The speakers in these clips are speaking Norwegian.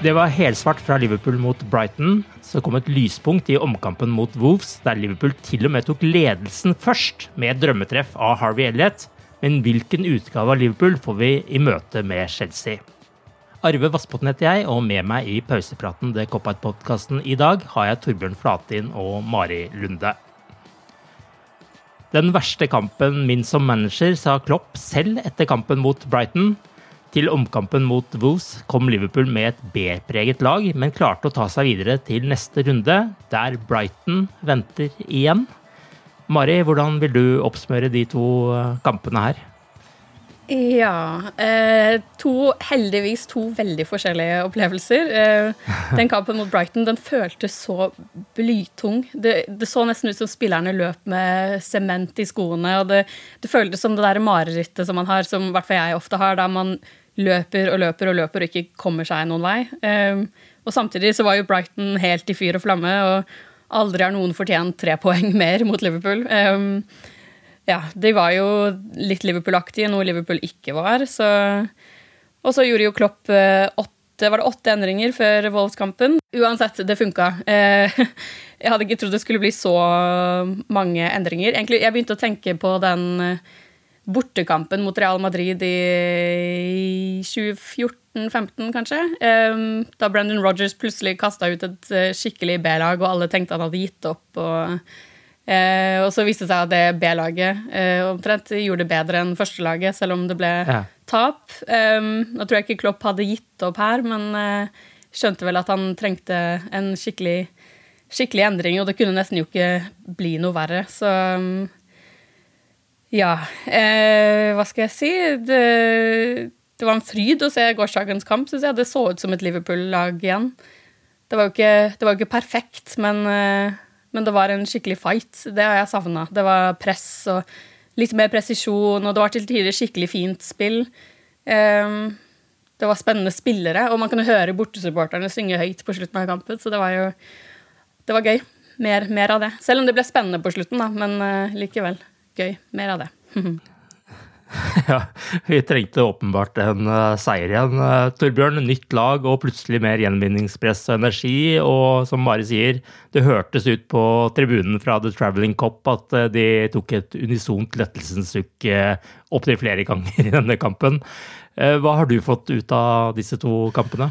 Det var helsvart fra Liverpool mot Brighton. Så kom et lyspunkt i omkampen mot Wolves, der Liverpool til og med tok ledelsen først med et drømmetreff av Harvey Elliot. Men hvilken utgave av Liverpool får vi i møte med Chelsea? Arve Vassbotn heter jeg, og med meg i pausepraten The Cop-Out-podkasten i dag har jeg Torbjørn Flatin og Mari Lunde. Den verste kampen min som manager, sa Klopp selv etter kampen mot Brighton. Til omkampen mot Wolves kom Liverpool med et B-preget lag, men klarte å ta seg videre til neste runde, der Brighton venter igjen. Mari, hvordan vil du oppsmøre de to eh, kampene her? Ja. Eh, to, heldigvis to veldig forskjellige opplevelser. Eh, den kampen mot Brighton den føltes så blytung. Det, det, så nesten ut som spillerne løp med sement i skoene. og Det, det føltes som det der marerittet som man har, som i hvert fall jeg ofte har, da man løper og løper og løper og ikke kommer seg noen vei. Um, og samtidig så var jo Brighton helt i fyr og flamme, og aldri har noen fortjent tre poeng mer mot Liverpool. Um, ja, de var jo litt Liverpool-aktige, noe Liverpool ikke var. Så, og så gjorde jo Klopp uh, åtte, var det åtte endringer før Wolves-kampen. Uansett, det funka. Uh, jeg hadde ikke trodd det skulle bli så mange endringer. Egentlig, Jeg begynte å tenke på den uh, bortekampen mot Real Madrid i 2014-15, kanskje. Um, da Brendan Rogers plutselig kasta ut et uh, skikkelig B-lag, og alle tenkte han hadde gitt opp. Og, uh, og så viste det seg at det B-laget uh, omtrent gjorde det bedre enn førstelaget, selv om det ble ja. tap. Um, nå tror jeg ikke Klopp hadde gitt opp her, men skjønte vel at han trengte en skikkelig, skikkelig endring, og det kunne nesten jo ikke bli noe verre. Så um, ja. Eh, hva skal jeg si? Det, det, var en fryd å se gårsdagens kamp, syns jeg. Det så ut som et Liverpool-lag igjen. Det var jo ikke, var jo ikke perfekt, men, eh, men, det var en skikkelig fight. Det har jeg savna. Det var press og litt mer presisjon, og det var til tider skikkelig fint spill. Eh, det var spennende spillere, og man kunne høre bortesupporterne synge høyt på slutten av kampen, så det var jo det var gøy. Mer, mer av det. Selv om det ble spennende på slutten, da, men uh, likevel gøy. Mer av det. ja, vi trengte åpenbart en uh, seier igjen. Uh, Torbjørn, nytt lag og plutselig mer gjenvinningspress og energi. Og som Mari sier, det hørtes ut på tribunen fra The Traveling Cop at uh, de tok et unisont lettelsens sukk opptil flere ganger i denne kampen. Hva har du fått ut av disse to kampene?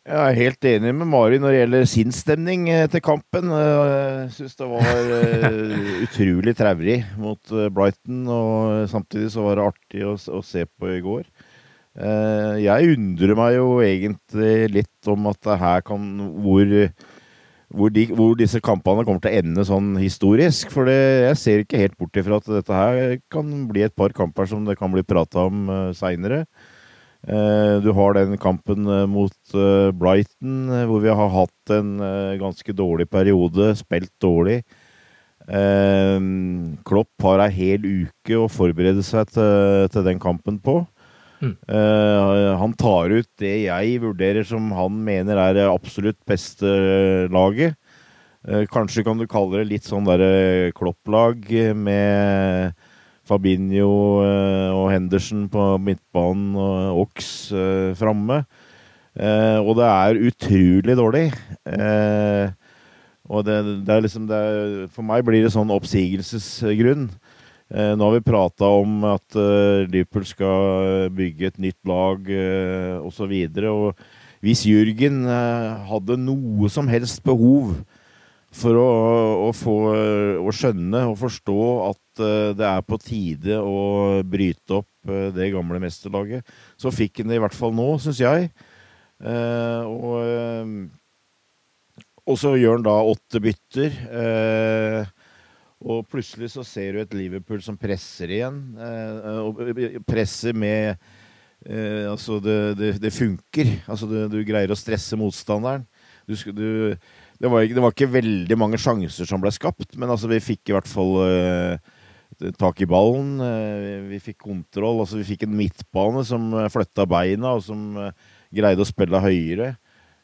Jeg er helt enig med Mari når det gjelder sinnsstemning til kampen. Jeg syns det var eh, utrolig traurig mot eh, Brighton, og samtidig så var det artig å, se på i går. Eh, jeg undrer meg jo egentlig litt om at det her kan hvor, hvor, de, hvor, disse kampene kommer til å ende sånn historisk. For det, jeg ser ikke helt bort ifra at dette her kan bli et par kamper som det kan bli prata om seinere. Du har den kampen mot Brighton, hvor vi har hatt en ganske dårlig periode, spilt dårlig. Klopp har ei hel uke å forberede seg til, den kampen på. Mm. han tar ut det jeg vurderer som han mener er det absolutt beste laget. Eh, kanskje kan du kalle det litt sånn derre Klopp-lag med Fabinho eh, og Henderson på midtbanen og Ox eh, framme. Og det er utrolig dårlig. Og det, det er liksom det er, For meg blir det sånn oppsigelsesgrunn. Nå har vi prata om at Liverpool skal bygge et nytt lag osv. Og, så og hvis Jürgen hadde noe som helst behov for å, å, få å skjønne og forstå at uh, det er på tide å bryte opp uh, det gamle mesterlaget. Så fikk han det i hvert fall nå, syns jeg. Uh, og, og, så gjør han da åtte bytter. og plutselig så ser du et Liverpool som presser igjen. og presser med Altså, det, det, det funker. Altså, du, du, greier å stresse motstanderen. Du, du det var, ikke, det var, ikke, veldig mange sjanser som ble skapt, men altså, vi fikk i hvert fall uh, tak i ballen. Uh, vi fikk kontroll. Altså, vi fikk en midtbane som uh, flytta beina, og som uh, greide å spille høyere.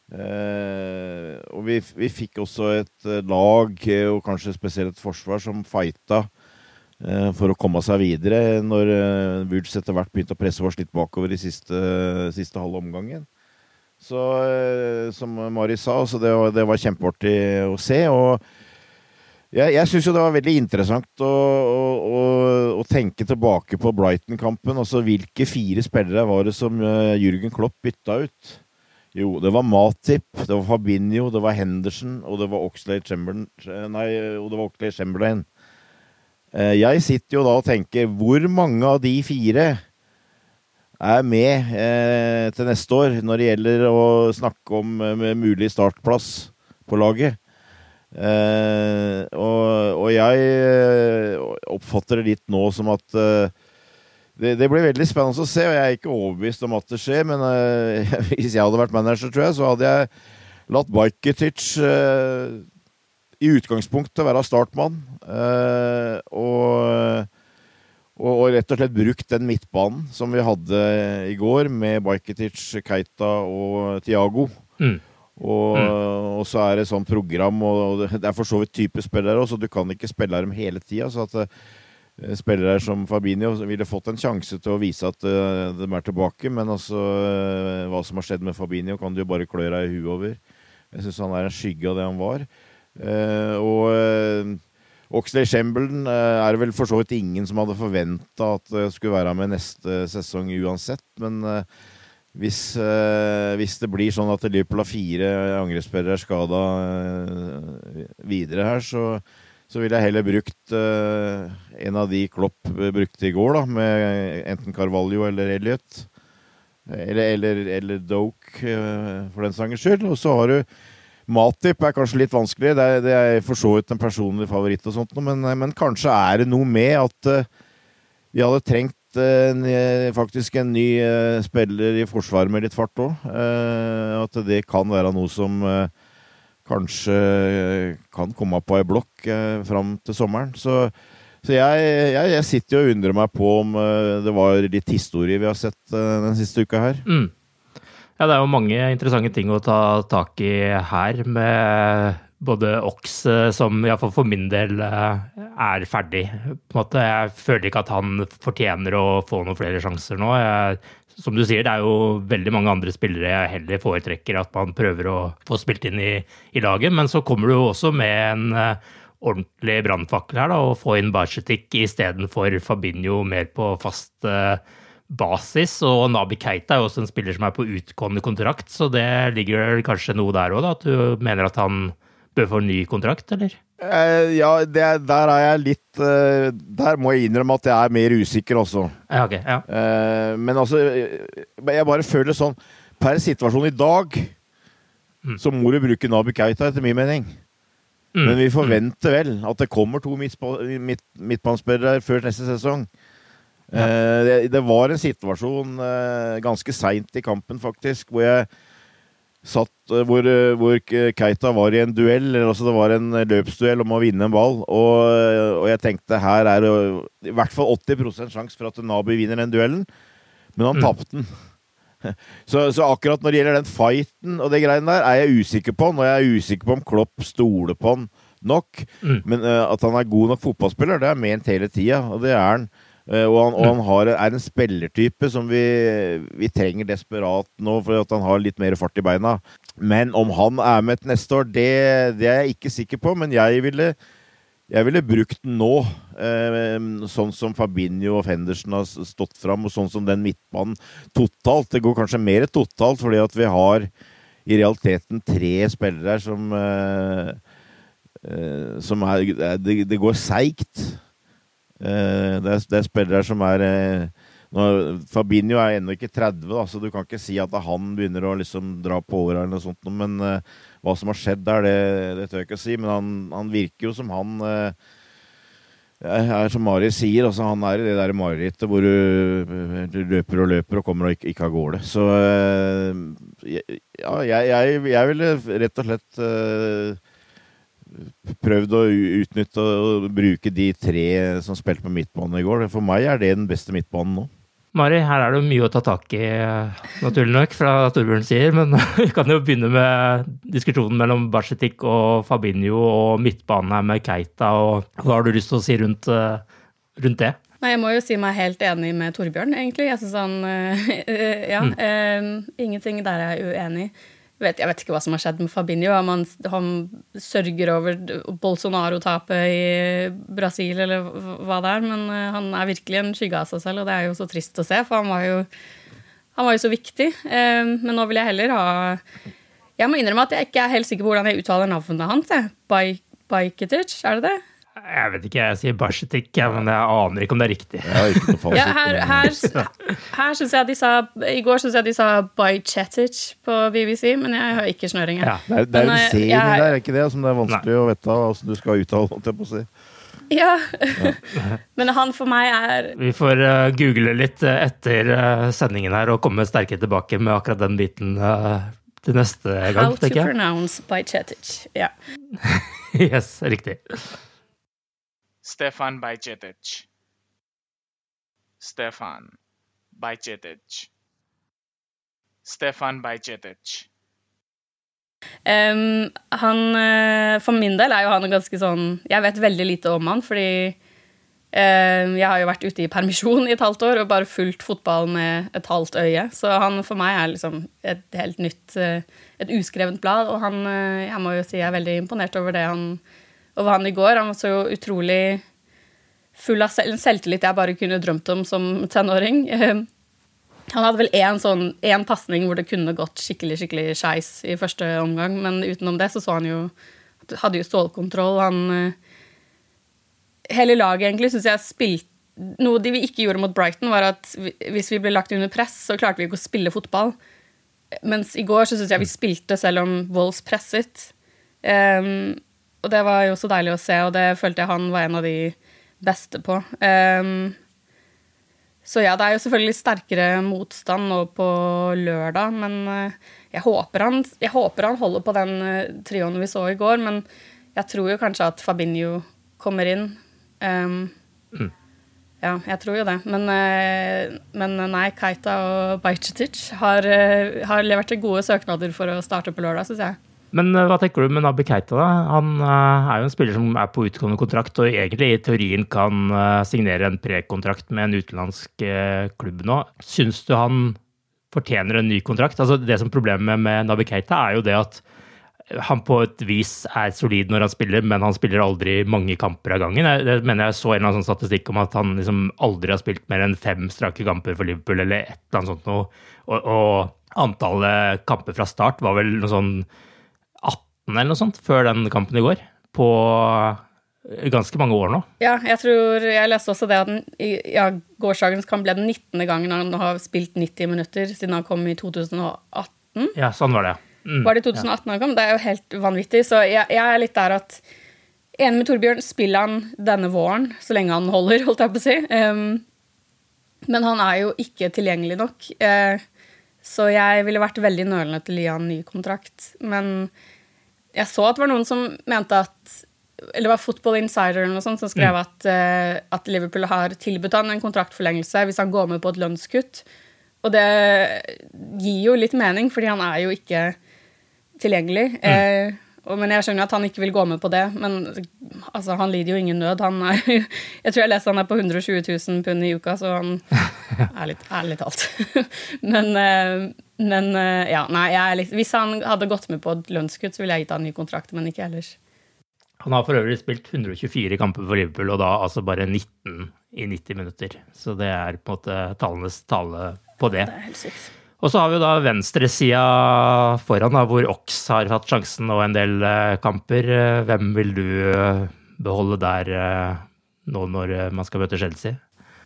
og vi, vi, fikk også et lag, og kanskje spesielt et forsvar, som fighta for å komme seg videre når uh, Woods etter hvert begynte å presse oss litt bakover i siste, siste halve omgangen. Så, eh, som Mari sa, så det det var kjempeartig å se. og jeg, jeg syns jo det var veldig interessant å, å, å tenke tilbake på Brighton-kampen. Altså hvilke fire spillere var det som uh, Jürgen Klopp bytta ut? Jo, det var Matip, det var Fabinho, det var Henderson og det var Oxlade Chamberlain. Nei, og det var Oxlade Chamberlain. Jeg sitter jo da og tenker hvor mange av de fire er med eh, til neste år når det gjelder å snakke om eh, mulig startplass på laget. Eh, og, og, jeg eh, oppfatter det litt nå som at eh, det, det, blir veldig spennende å se, og jeg er ikke overbevist om at det skjer. Men eh, hvis jeg hadde vært manager, tror jeg, så hadde jeg latt Bajketic i utgangspunktet være startmann. og og, og, rett og slett brukt den midtbanen som vi hadde i går, med Bajketic, Keita og Tiago. Mm. Og, mm. og, så er det sånn program, og det er for så vidt type spillere òg, så du kan ikke spille dem hele tida. Så at uh, spillere som Fabinho ville fått en sjanse til å vise at uh, de er tilbake, men altså uh, hva som har skjedd med Fabinho, kan du jo bare klø deg i huet over. Jeg syns han er en skygge av det han var. og Oxley Chamberlain eh, er det vel for så vidt ingen som hadde forventa at det skulle være med neste sesong uansett. Men eh, hvis, eh, hvis det blir sånn at Liverpool har fire angrepsspillere skada videre her, så, så ville jeg heller brukt en av de Klopp brukte i går, da, med enten Carvalho eller Elliot. Eller, eller, eller Doke, for den sangens skyld. Og så har du Matip er kanskje litt vanskelig. Det er, er for så vidt en personlig favoritt, og sånt, men, men, kanskje er det noe med at uh, vi hadde trengt uh, faktisk en ny uh, spiller i forsvaret med litt fart òg. at det kan være noe som kanskje kan komme på ei blokk fram til sommeren. Så, så jeg, jeg, jeg, sitter og undrer meg på om det var litt historie vi har sett den siste uka her. Mm. Ja, det er jo mange interessante ting å ta tak i her, med både Ox, eh, som iallfall for min del eh, er ferdig. På en måte, Jeg føler ikke at han fortjener å få noen flere sjanser nå. Jeg, som du sier, det er jo veldig mange andre spillere jeg heller foretrekker at man prøver å få spilt inn i, i laget, men så kommer du jo også med en uh, ordentlig brannfakkel her, da, og få inn Bajetik istedenfor Fabinho mer på fast uh, basis. Og Nabi Keita er jo også en spiller som er på utgående kontrakt, så det ligger kanskje noe der òg. At du mener at han bør få en ny kontrakt, eller? Eh, ja, det, der er jeg litt eh, Der må jeg innrømme at jeg er mer usikker også. Ja, okay, ja. Eh, men altså, jeg bare føler sånn Per situasjon i dag mm. så må du bruke Nabi Keita, etter min mening. Mm. Men vi forventer vel at det kommer to midtbanespillere før neste sesong. Eh, det, det var en situasjon eh, ganske seint i kampen, faktisk, hvor jeg satt eh, hvor, hvor Keita var i en duell, eller altså det var en løpsduell om å vinne en ball. Og, og jeg tenkte her er det i hvert fall 80% sjanse for at Nabi vinner den duellen, men han Mm. tapte den. Så, så akkurat når det gjelder den fighten og det greiene der, er jeg usikker på han. Og jeg er usikker på om Klopp stoler på han nok. Mm. Men uh, at han er god nok fotballspiller, det er ment hele tida, og det er han. Eh, og han, og han har, er en spillertype som vi, vi trenger desperat nå, for at han har litt mer fart i beina. Men om han er med til neste år, det, det er jeg ikke sikker på. Men jeg ville, jeg ville brukt den nå, eh, sånn som Fabinho og Fendersen har stått fram, og sånn som den midtbanen totalt. Det går kanskje mer totalt, fordi at vi har i realiteten tre spillere her som eh, eh, som er, det, det går seigt. Eh, det, er, det er spillere som er når, Fabinho er ennå ikke 30, da, så du kan ikke si at han begynner å liksom dra på åra eller noe sånt. Men eh, hva som har skjedd der, det, det tør jeg ikke å si. Men han, han virker jo som han eh, er som Mari sier, altså han er i det der marerittet hvor du, du løper og løper og kommer og ikke, ikke av gårde. Så eh, ja, jeg, jeg, jeg ville rett og slett eh, prøvd å utnytte og bruke de tre som spilte på midtbanen i går. For meg er det den beste midtbanen nå. Mari, her er det mye å ta tak i, naturlig nok, fra Torbjørn sier. Men vi kan jo begynne med diskusjonen mellom Barsetik og Fabinho og midtbanen her med Keita. og Hva har du lyst til å si rundt, eh, rundt det? Nei, jeg må jo si meg helt enig med Torbjørn, egentlig. Jeg synes han eh, Ja. eh, ingenting der er jeg uenig. Jeg vet, jeg vet ikke hva som har skjedd med Fabinho. om Han, han sørger over Bolsonaro-tapet i Brasil, eller hva det er. Men eh, han er virkelig en skygge av seg selv, og det er jo så trist å se, for han var jo, han var jo så viktig. Eh, men nå vil jeg heller ha Jeg må innrømme at jeg ikke er helt sikker på hvordan jeg uttaler navnet hans. Bajketic, er det det? Jeg vet ikke, jeg sier Barsetik, ja, men jeg aner ikke om det er riktig. Ja, her, her, her synes jeg de sa I går syns jeg de sa Bajcetic på BBC, men jeg har ikke snøring. Ja. Det er, det er Men, en eh, C inni jeg- der, er ikke det? Som det er vanskelig å vite hvordan du skal uttale, holdt jeg på å si. Ja. Men han for meg er Vi får uh, google litt eh, etter uh, sendingen her og komme sterkere tilbake med akkurat den biten uh, til neste How gang, to tenker jeg. pronounce Bajcetic. Ja. Yes, riktig. Stefan Bajcetic. Stefan Bajcetic. Stefan Bajcetic. Um, han eh, For min del er jo han ganske sånn Jeg vet veldig lite om han, fordi um, jeg har jo vært ute i permisjon i et halvt år og bare fulgt fotball med et halvt øye. Så han for meg er liksom et helt nytt eh, Et uskrevent blad. Og han eh, Jeg må jo si jeg er veldig imponert over det han over han i går. Han var så utrolig full av selv, en selvtillit jeg bare kunne drømt om som tenåring. Han hadde vel én sånn, pasning hvor det kunne gått skikkelig skikkelig skeis i første omgang, men utenom det så så han jo Hadde jo stålkontroll. Han eh, Hele laget egentlig syns jeg spilte Noe de vi ikke gjorde mot Brighton, var at hvis vi ble lagt under press, så klarte vi ikke å spille fotball. Mens i går så syns jeg vi spilte selv om Wolves presset. Em, og det var jo så deilig å se, og det følte jeg han var en av de beste på. Um, så ja, det er jo selvfølgelig sterkere motstand nå på lørdag, men eh, jeg håper han, jeg håper han holder på den eh, trioen vi så i går. Men jeg tror jo kanskje at Fabinho kommer inn. Um, Ja, jeg tror jo det. Men, eh, men nei, Keita og Bajcetic har, har levert gode søknader for å starte på lørdag, syns jeg. Men eh, hva tenker du med Nabi Keita? da? Han eh, er jo en spiller som er på utgående kontrakt, og egentlig i teorien kan eh, signere en prekontrakt med en utenlandsk klubb nå. Syns du han fortjener en ny kontrakt? Altså Det som problemet med Nabi Keita er jo det at han på et vis er solid når han spiller, men han spiller aldri mange kamper av gangen. Jeg, mener jeg så en eller annen sånn statistikk om at han liksom aldri har spilt mer enn fem strake kamper for Liverpool, eller et eller annet sånt noe. Og, og antallet kamper fra start var vel noe sånn 18 eller noe sånt før den kampen i går. På ganske mange år nå. Ja, jeg tror Jeg leste også det at den, ja, gårsdagens kamp ble den 19. gangen han har spilt 90 minutter siden han kom i 2018. Ja, sånn var det. Mm. Var det 2018 han kom? Det er jo helt vanvittig. Så jeg, jeg er litt der at Enig med Torbjørn, spiller han denne våren så lenge han holder, holdt jeg på å si. Um, Men han er jo ikke tilgjengelig nok. Uh, så jeg ville vært veldig nølende til å gi han ny kontrakt. Men jeg så at det var noen som mente at Eller det var Football Insider eller noe sånt, som skrev at, uh, at Liverpool har tilbudt han en kontraktforlengelse hvis han går med på et lønnskutt. Og det gir jo litt mening, fordi han er jo ikke tilgjengelig. Eh, og, men jeg skjønner at han ikke vil gå med på det. Men altså, han lider jo ingen nød. Han er, jeg tror jeg leste han er på 120 000 pund i uka, så han er litt ærlig talt. men, eh, men eh, ja, nei, jeg, hvis han hadde gått med på et lønnskutt, så ville jeg gitt han ny kontrakt, men ikke ellers. Han har for øvrig spilt 124 kamper for Liverpool, og da altså bare 19 i 90 minutter. Så det er på en måte tallenes tale på det. Det er helt sykt. Og så har vi jo da venstresida foran, da, hvor Ox har hatt sjansen og en del eh, kamper. Eh, Hvem vil du eh, beholde der nå når man skal møte Chelsea?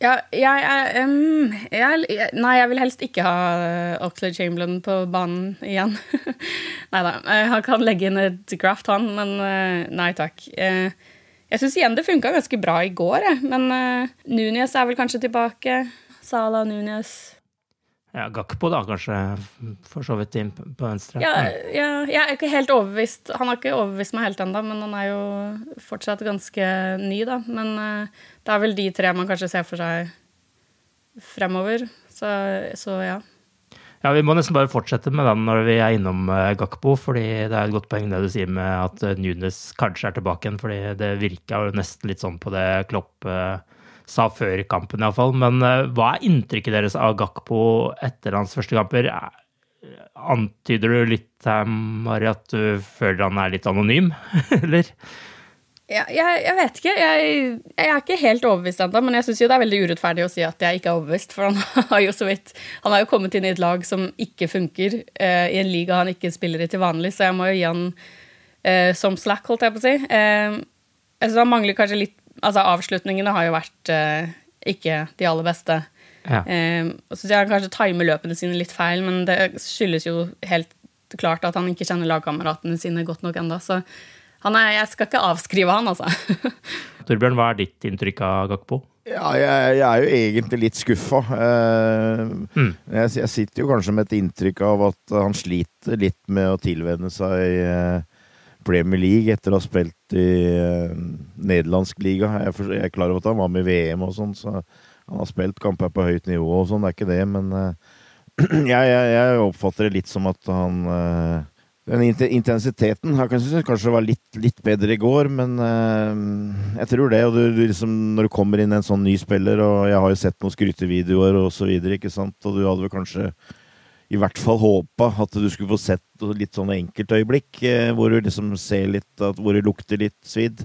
Ja, jeg, um, jeg, jeg Nei, jeg vil helst ikke ha uh, Oxlade Chamberlain på banen igjen. nei da. eh, Han kan legge inn et graft, han, men eh, nei takk. Eh, jeg syns igjen det funka ganske bra i går, jeg. Men uh, Nunes er vel kanskje tilbake. Sala Nunes. Ja, Gakpo da, kanskje, for så vidt inn på venstre. Ja, ja, jeg er ikke helt overbevist. Han har ikke overbevist meg helt ennå, men han er jo fortsatt ganske ny, da. Men eh, det er vel de tre man kanskje ser for seg fremover. Så, så ja. Ja, Vi må nesten bare fortsette med den når vi er innom eh, Gakpo, fordi det er et godt poeng det du sier med at eh, Nunes kanskje er tilbake igjen, fordi det virka jo nesten litt sånn på det Klopp sa før kampen, iallfall. Men eh, hva er inntrykket deres av Gakpo etter hans første kamper? Eh, Antyder du litt, Mari, at du føler han er litt anonym, eller? Ja, jeg, jeg vet ikke. Jeg, jeg er ikke helt overbevist ennå, men jeg syns det er veldig urettferdig å si at jeg ikke er overbevist, for han har jo så vidt Han har jo kommet inn i et lag som ikke funker, eh, i en liga han ikke spiller i til vanlig, så jeg må jo gi han eh, som slack, holdt jeg på å si. Eh, jeg synes han mangler kanskje litt Altså, avslutningene har jo vært eh, ikke de aller beste. Ja. Eh, så jeg han kanskje timer løpene sine litt feil, men det skyldes jo helt klart at han ikke kjenner lagkameratene sine godt nok ennå. Så han er, jeg skal ikke avskrive han, altså. Torbjørn, hva er ditt inntrykk av Gakpo? Ja, jeg, jeg er jo egentlig litt skuffa. Eh, Mm. jeg, jeg sitter jo kanskje med et inntrykk av at han sliter litt med å tilvenne seg eh, Premier League etter å ha spilt i eh, nederlandsk liga. Jeg, for, jeg er klar over at han var med i VM og sånn, så han har spilt kamper på høyt nivå og sånn, det er ikke det, men eh, jeg, jeg, jeg oppfatter det litt som at han eh, den intensiteten jeg kan synes kanskje var litt, litt bedre i går, men eh, jeg tror det. Og du, du liksom, når du kommer inn en sånn ny spiller, og jeg har jo sett noen skrytevideoer og så videre, ikke sant, og du hadde vel kanskje i hvert fall håpa at du skulle få sett litt sånne enkeltøyeblikk eh, hvor du liksom ser litt, at, hvor det lukter litt svidd.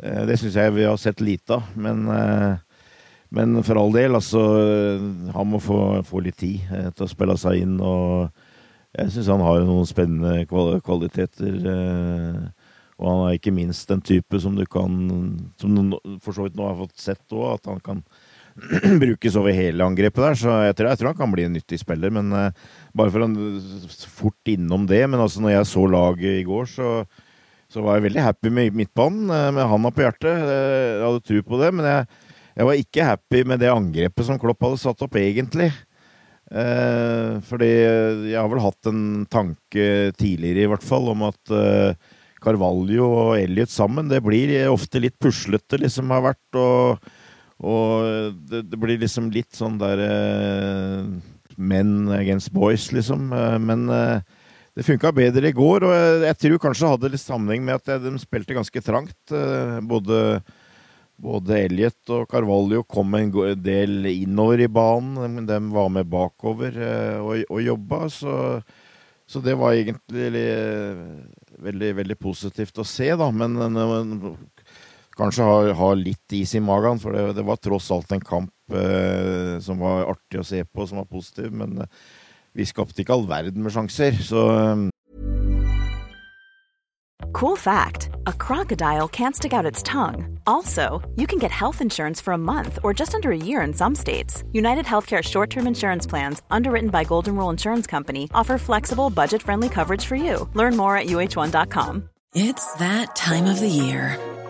Eh, det syns jeg vi har sett lite av, men eh, men for all del, altså Han må få, få litt tid eh, til å spille seg inn. Og jeg syns han har noen spennende kval kvaliteter. Og han er ikke minst den type som du kan Som du for så vidt nå har fått sett òg, at han kan brukes over hele angrepet der. Så jeg tror, jeg tror han kan bli en nyttig spiller. Men eh, bare for å fort innom det. Men altså, når jeg så laget i går, så, så var jeg veldig happy med midtbanen. eh, Med handa på hjertet. Eh, Jeg hadde tro på det. Men jeg, jeg var ikke happy med det angrepet som Klopp hadde satt opp, egentlig. Eh, fordi jeg har vel hatt en tanke tidligere, i hvert fall, om at eh, Carvalho og Elliot sammen, det blir ofte litt puslete, liksom, har vært. Og, og det, det blir liksom litt sånn der uh, Men against boys, liksom. Uh, men uh, det funka bedre i går, og jeg, jeg tror kanskje det hadde litt sammenheng med at de spilte ganske trangt. eh, både både Elliot og Carvalho kom en del innover i banen, de var med bakover eh, og, og jobba, så, så det var egentlig eh, veldig, veldig positivt å se, da. Men, eh, kanskje ha, ha litt is i magen, for det, det var tross alt en kamp eh, som var artig å se på, som var positiv, men eh, vi skapte ikke all verden med sjanser, så eh, Cool fact a crocodile can't stick out its tongue. Also, you can get health insurance for a month or just under a year in some states. United Healthcare short term insurance plans, underwritten by Golden Rule Insurance Company, offer flexible, budget friendly coverage for you. Learn more at uh1.com. It's that time of the year.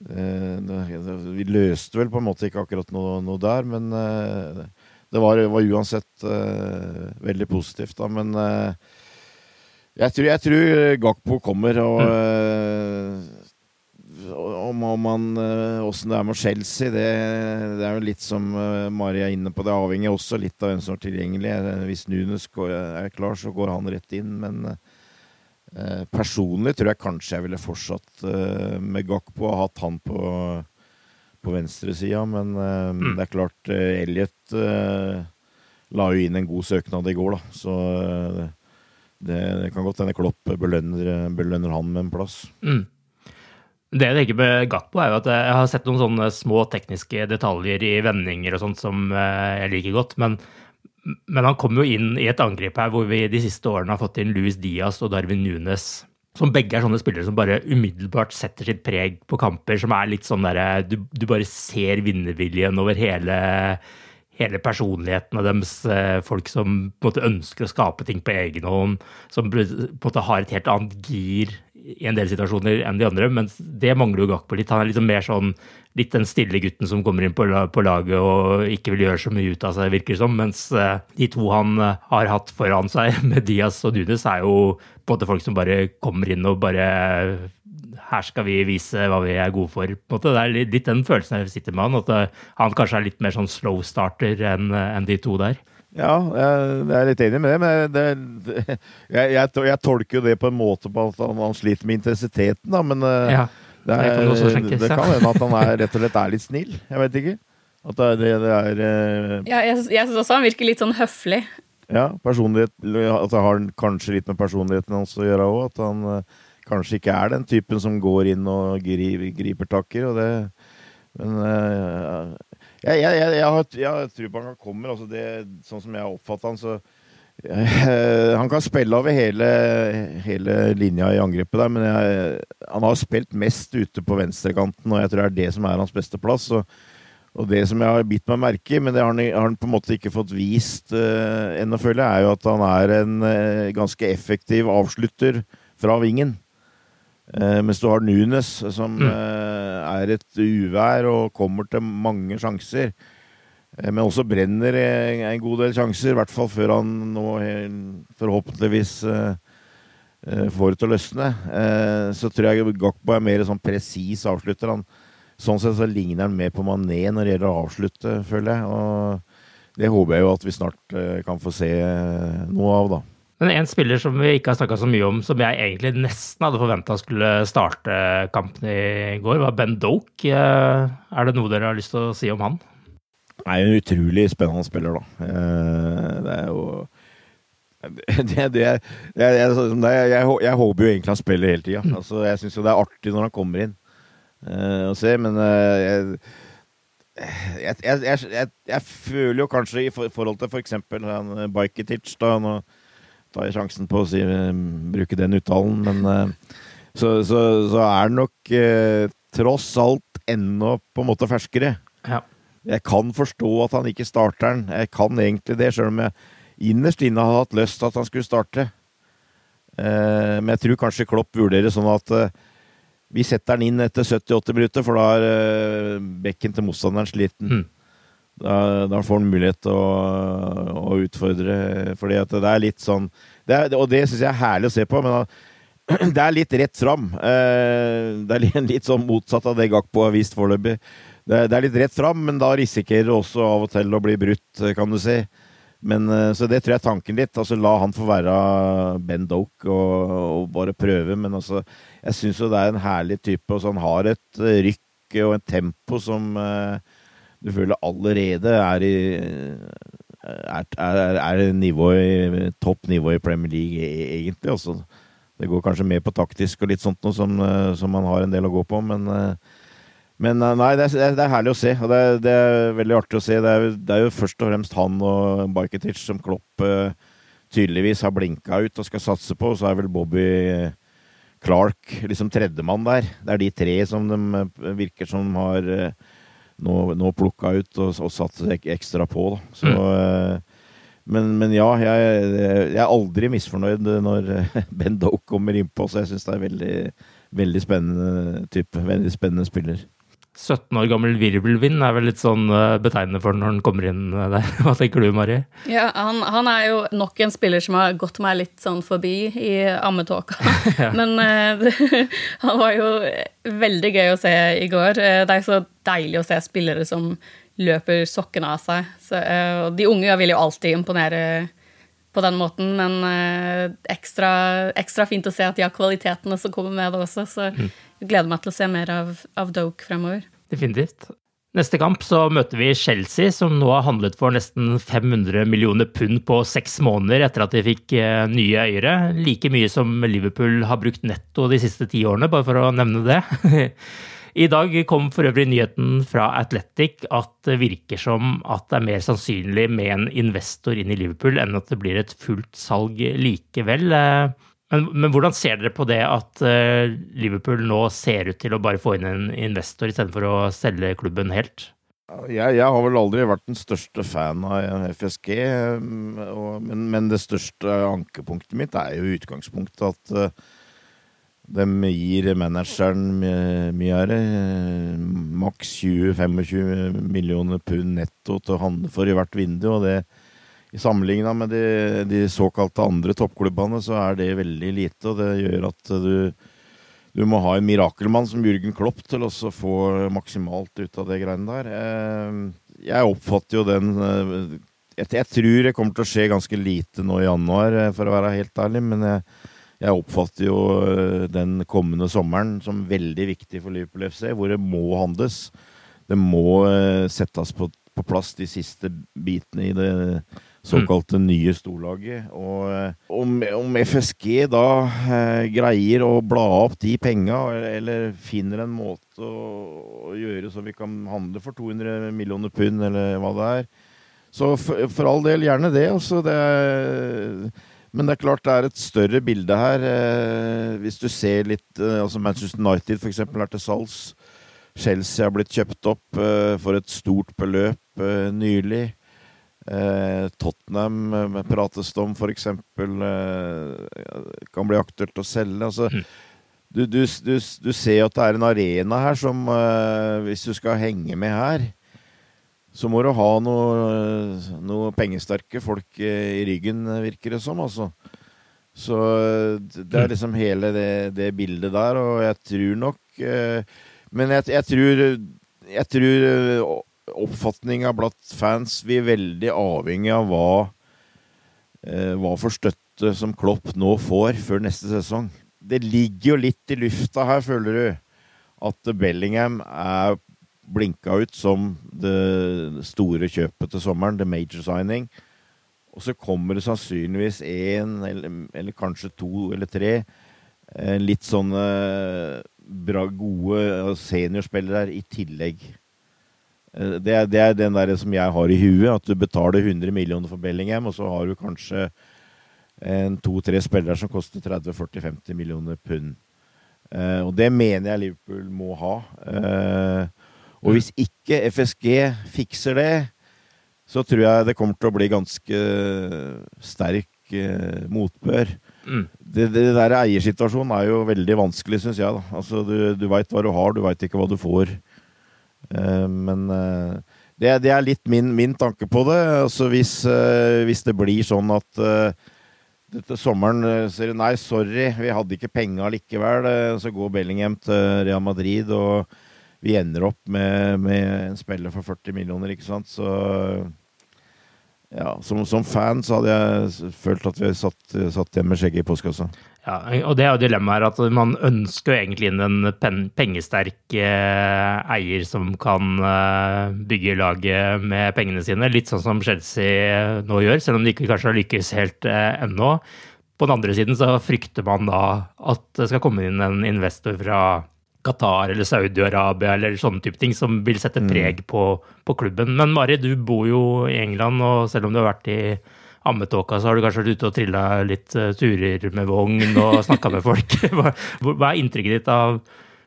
Vi løste vel på en måte ikke akkurat noe, noe der, men eh, det var, var uansett eh, veldig positivt, da. Men jeg tror, jeg tror Gakpo kommer, og mm. om, om han Åssen det er med Chelsea, det, det, er jo litt som Mari er inne på. Det avhenger også litt av hvem som er tilgjengelig. Hvis Nunes er klar, så går han rett inn, men Eh, personlig tror jeg kanskje jeg ville fortsatt eh, med Gakpo og hatt han på, på venstresida, men eh, mm. det er klart Elliot la jo inn en god søknad i går, da. Så det, det kan godt hende Klopp belønner, belønner, han med en plass. Mm. Det jeg tenker med Gakpo, er jo at jeg har sett noen sånne små tekniske detaljer i vendinger og sånt som jeg liker godt. men men han kom jo inn i et angrep her hvor vi de siste årene har fått inn Louis Diaz og Darwin Nunes. Som begge er sånne spillere som bare umiddelbart setter sitt preg på kamper. Som er litt sånn derre du, du, bare ser vinnerviljen over hele, hele personligheten av deres. Eh, folk som på en måte ønsker å skape ting på egen hånd. Som på en måte har et helt annet gir i en del situasjoner enn de andre. Men det mangler jo Gakpo litt. Han er liksom mer sånn litt den stille gutten som kommer inn på, på, laget og ikke vil gjøre så mye ut av seg, virker det som. Mens uh, de to han uh, har hatt foran seg, med Diaz og Dunes, er jo måte folk som bare kommer inn og bare her skal vi vise hva vi er gode for. Det er litt, den følelsen jeg sitter med han, at han kanskje er litt mer sånn slow starter enn en de to der. Ja, jeg, er litt enig med det, men det, det, jeg, jeg, jeg, tolker jo det på en måte på at han, han sliter med intensiteten, da, men ja. Det, er, det, kan tenkes, det kan hende at han er, rett og slett er litt snill. Jeg vet ikke. At det, det, det er uh... Ja, jeg, jeg syns også han virker litt sånn høflig. Ja, personlighet At det har kanskje litt med personligheten hans å gjøre òg. At han uh, kanskje ikke er den typen som går inn og griper, griper takker. Og det, men uh, jeg, jeg, jeg, har, jeg tror på han kommer. Altså det, sånn som jeg har oppfatta han, så Eh, han kan spille over hele, hele linja i angrepet der, men jeg, han har spilt mest ute på venstrekanten, og jeg tror det er det som er hans beste plass. Og, og det som jeg har bitt meg merke i, men det har han, har han, på en måte ikke fått vist uh, ennå, føler jeg, er jo at han er en uh, ganske effektiv avslutter fra vingen. Uh, mens du har Nunes, som mm. er et uvær og kommer til mange sjanser. Eh, men også brenner en god del sjanser, i hvert fall før han nå forhåpentligvis eh, eh, får det til å løsne. Så tror jeg Gakbo er mer sånn presis avslutter. Han, sånn sett så ligner han mer på Mané når det gjelder å avslutte, føler jeg. Og det håper jeg jo at vi snart kan få se noe av, da. Men en spiller som vi ikke har snakka så mye om, som jeg egentlig nesten hadde forventa skulle starte kampen i går, var Ben Doke. Er det noe dere har lyst til å si om han? jo en utrolig spennende spiller, da. Eh, det er jo det, det, jeg, jeg, jeg, jeg, håper jo egentlig han spiller hele tida. Altså, jeg syns jo det er artig når han kommer inn uh, og ser, men uh, jeg, føler jo kanskje i forhold til f.eks. For han Bajketic da, Nå tar jeg sjansen på å si, bruke den uttalen, men uh, så, så, så, er det nok tross alt ennå på en måte ferskere. Ja. Jeg kan forstå at han ikke starter den. Jeg kan egentlig det, sjøl om jeg innerst inne hadde hatt lyst til at han skulle starte. Eh, men jeg tror kanskje Klopp vurderer sånn at eh, vi setter den inn etter 78 minutter, for da er bekken til motstanderen sliten. Mm. Da, da, får han mulighet til å, å, utfordre, fordi at det er litt sånn det er, Og det syns jeg er herlig å se på, men det er litt rett fram. Det er litt sånn motsatt av det Gakpo har vist foreløpig. Det er litt rett fram, men da risikerer du også av og til å bli brutt, kan du si. Men, eh, så det tror jeg er tanken litt. Altså, la han få være Ben Doke og, og bare prøve. Men altså, jeg syns jo det er en herlig type. Og så han har et eh, rykk og en tempo som uh, du føler allerede er i er, er, er nivå i, topp nivå i Premier League, e, egentlig. Altså. Det går kanskje mer på taktisk og litt sånt noe som, som man har en del å gå på, men uh, men eh, nei, det er, det er, herlig å se, og det det er, veldig artig å se. Det er, det er jo først og fremst han og Bajketic som Klopp tydeligvis har blinka ut og skal satse på. Og så er vel Bobby Clark liksom tredjemann der. Det er de tre som de eh, virker som har nå, nå plukka ut og, og satt ekstra på. Da. Så, mm. uh, men, men, ja, jeg, jeg, er aldri misfornøyd når Ben Doe kommer innpå, så jeg syns det er veldig, veldig spennende type. Veldig spennende spiller. 17 år gammel virvelvind er vel litt sånn eh, betegnende for når han kommer inn eh, der. Hva tenker du, Mari? Ja, han, han, er jo nok en spiller som har gått meg litt sånn forbi i ammetåka. ja. Men uh, han var jo veldig gøy å se i går. Det er så deilig å se spillere som løper sokkene av seg. Så, uh, de unge vil jo alltid imponere på den måten, men uh, ekstra, ekstra, fint å se at de har kvalitetene som kommer med det også. Så mm. jeg gleder meg til å se mer av, av Doke fremover. Definitivt. Neste kamp så møter vi Chelsea, som nå har handlet for nesten 500 millioner pund på seks måneder etter at de fikk eh, nye eiere. Like mye som Liverpool har brukt netto de siste ti årene, bare for å nevne det. I dag kom for øvrig nyheten fra Athletic at det virker som at det er mer sannsynlig med en investor inn i Liverpool enn at det blir et fullt salg likevel. Eh, men, men, hvordan ser dere på det at uh, Liverpool nå ser ut til å bare få inn en investor istedenfor å selge klubben helt? Jeg, jeg, har vel aldri vært den største fan av FSG, og, men, men, det største ankepunktet mitt er jo utgangspunktet at de gir manageren mye er det, maks 20-25 millioner pund netto til å handle for i hvert vindu, og det i Sammenligna med de, de, såkalte andre toppklubbene, så er det veldig lite. Og det gjør at du, du må ha en mirakelmann som Jürgen Klopp til å få maksimalt ut av det greiene der. Eh, jeg oppfatter jo den eh, jeg, jeg tror det kommer til å skje ganske lite nå i januar, eh, for å være helt ærlig. Men jeg, jeg oppfatter jo den kommende sommeren som veldig viktig for Liverpool FC, hvor det må handles. Det må settes på, på plass de siste bitene i det såkalte mm. nye storlaget. Og eh, om, om FSG da eh, greier å bla opp de penga, eller finner en måte å, å, gjøre så vi kan handle for 200 millioner pund, eller hva det er, så for, for all del, gjerne det. Altså, det er, men det er klart det er et større bilde her. Eh, hvis du ser litt eh, altså Manchester United f.eks. er til salgs. Chelsea har blitt kjøpt opp eh, for et stort beløp nylig. Eh, Tottenham prates det om f.eks. Kan bli aktuelt å selge. Altså, mm. du, du, du, du, ser at det er en arena her som Hvis du skal henge med her, så må du ha noe, noe pengesterke folk eh, i ryggen, virker det som. altså. Så eh, det er mm. liksom hele det, det bildet der, og jeg tror nok Men jeg, jeg tror jeg tror oppfatninga blant fans Vi er veldig avhengig av hva, eh, hva for støtte som Klopp nå får før neste sesong. Det ligger jo litt i lufta her, føler du, at Bellingham er blinka ut som det store kjøpet til sommeren, the major signing. Og så kommer det sannsynligvis én, eller, eller, kanskje to eller tre eh, litt sånne bra, gode seniorspillere i tillegg. Eh, det er, det er, den der som jeg har i huet, at du betaler 100 millioner for Bellingham, og så har du kanskje to-tre spillere som koster 30-40-50 millioner pund. Og det mener jeg Liverpool må ha. Uh, og hvis ikke FSG fikser det, så tror jeg det kommer til å bli ganske sterk uh, motbør. Mm. Det, det, der eiersituasjonen er jo veldig vanskelig, syns jeg. Da. Altså, du du veit hva du har, du veit ikke hva du får. men det, det, er litt min, min, tanke på det. Altså, hvis, hvis det blir sånn at dette sommeren eh, sier nei, sorry, vi hadde ikke penga likevel. Eh, så går Bellingham til Real Madrid, og vi ender opp med, med en spiller for 40 millioner, ikke sant. Så ja, som, som, fan så hadde jeg følt at vi satt, satt igjen med skjegget i postkassa. Ja, og det er jo dilemmaet her at man ønsker egentlig inn en pengesterk eh, eier som kan eh, bygge laget med pengene sine, litt sånn som Chelsea nå gjør, selv om de ikke kanskje har lykkes helt eh, ennå. På den andre siden så frykter man da at det skal komme inn en investor fra Qatar eller Saudi-Arabia eller sånne type ting som vil sette mm. preg på, på, klubben. Men Mari, du bor jo i England, og selv om du har vært i ammetåka, så har du kanskje vært ute og trilla litt uh, turer med vogn og snakka med folk. hva, hva, er inntrykket ditt av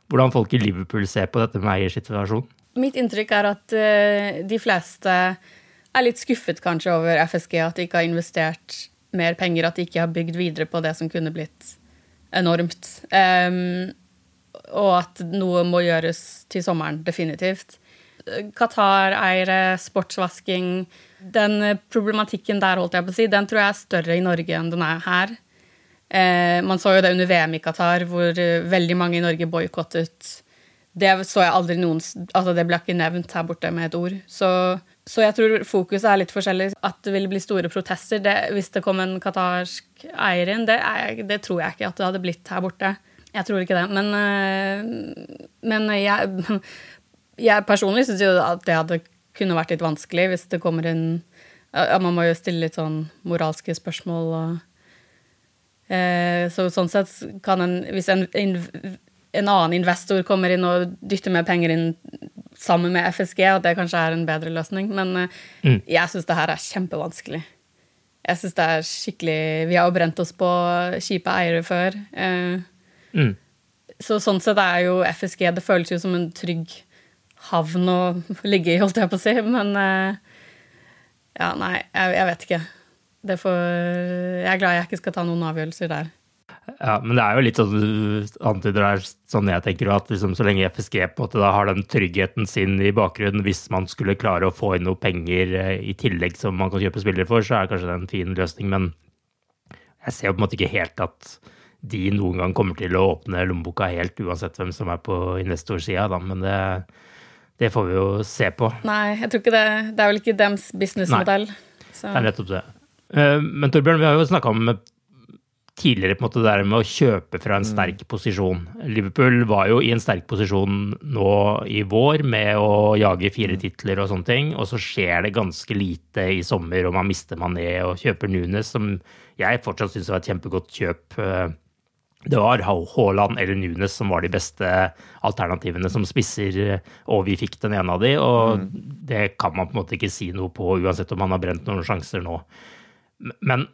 hvordan folk i Liverpool ser på dette med eiersituasjonen? Mitt inntrykk er at uh, de fleste er litt skuffet kanskje over FSG, at de ikke har investert mer penger, at de ikke har bygd videre på det som kunne blitt enormt. Um, og at noe må gjøres til sommeren, definitivt. Qatar-eiere, sportsvasking Den problematikken der, holdt jeg på å si, den tror jeg er større i Norge enn den er her. Eh, man så jo det under VM i Qatar, hvor eh, veldig mange i Norge boikottet. Det så jeg aldri noen Altså, det ble ikke nevnt her borte med et ord. Så, så jeg tror fokuset er litt forskjellig. At det ville bli store protester det, hvis det kom en qatarsk eier inn, det, det tror jeg ikke at det hadde blitt her borte. Jeg tror ikke det. Men, eh, men jeg, jeg, personlig syns jo at det hadde kunne vært litt vanskelig hvis det kommer inn ja, Man må jo stille litt sånn moralske spørsmål og eh, Så sånn sett kan en Hvis en, en, annen investor kommer inn og dytter mer penger inn sammen med FSG, at det kanskje er en bedre løsning. Men eh, mm. jeg syns det her er kjempevanskelig. Jeg syns det er skikkelig Vi har jo brent oss på kjipe eiere før. Eh, Mm. Så sånn sett er jo FSG Det føles jo som en trygg havn å ligge i, holdt jeg på å si. Men eh, ja, nei, jeg, jeg vet ikke. Får, jeg er glad jeg ikke skal ta noen avgjørelser der. Ja, men det er jo litt sånn du antyder her, sånn jeg tenker at liksom, så lenge FSG på at da har den tryggheten sin i bakgrunnen, hvis man skulle klare å få inn noe penger eh, i tillegg som man kan kjøpe spillere for, så er kanskje det en fin løsning. Men jeg ser jo på en måte ikke helt at de noen gang kommer til å åpne lommeboka helt, uansett hvem som er på investorsida, da. Men det, det, får vi jo se på. Nei, jeg tror ikke det. Det er vel ikke dems businessmodell. Det er nettopp det. Eh, men Torbjørn, vi har jo snakka om tidligere på en måte det der med å kjøpe fra en mm. sterk posisjon. Liverpool var jo i en sterk posisjon nå i vår med å jage fire mm. titler og sånne ting, og så skjer det ganske lite i sommer, og man mister Mané og kjøper Nunes, som jeg fortsatt syns var et kjempegodt kjøp eh, det var Haaland eller Nunes som var de beste alternativene som spisser, og vi fikk den ene av de, og mm. det kan man på en måte ikke si noe på, uansett om man har brent noen sjanser nå. Men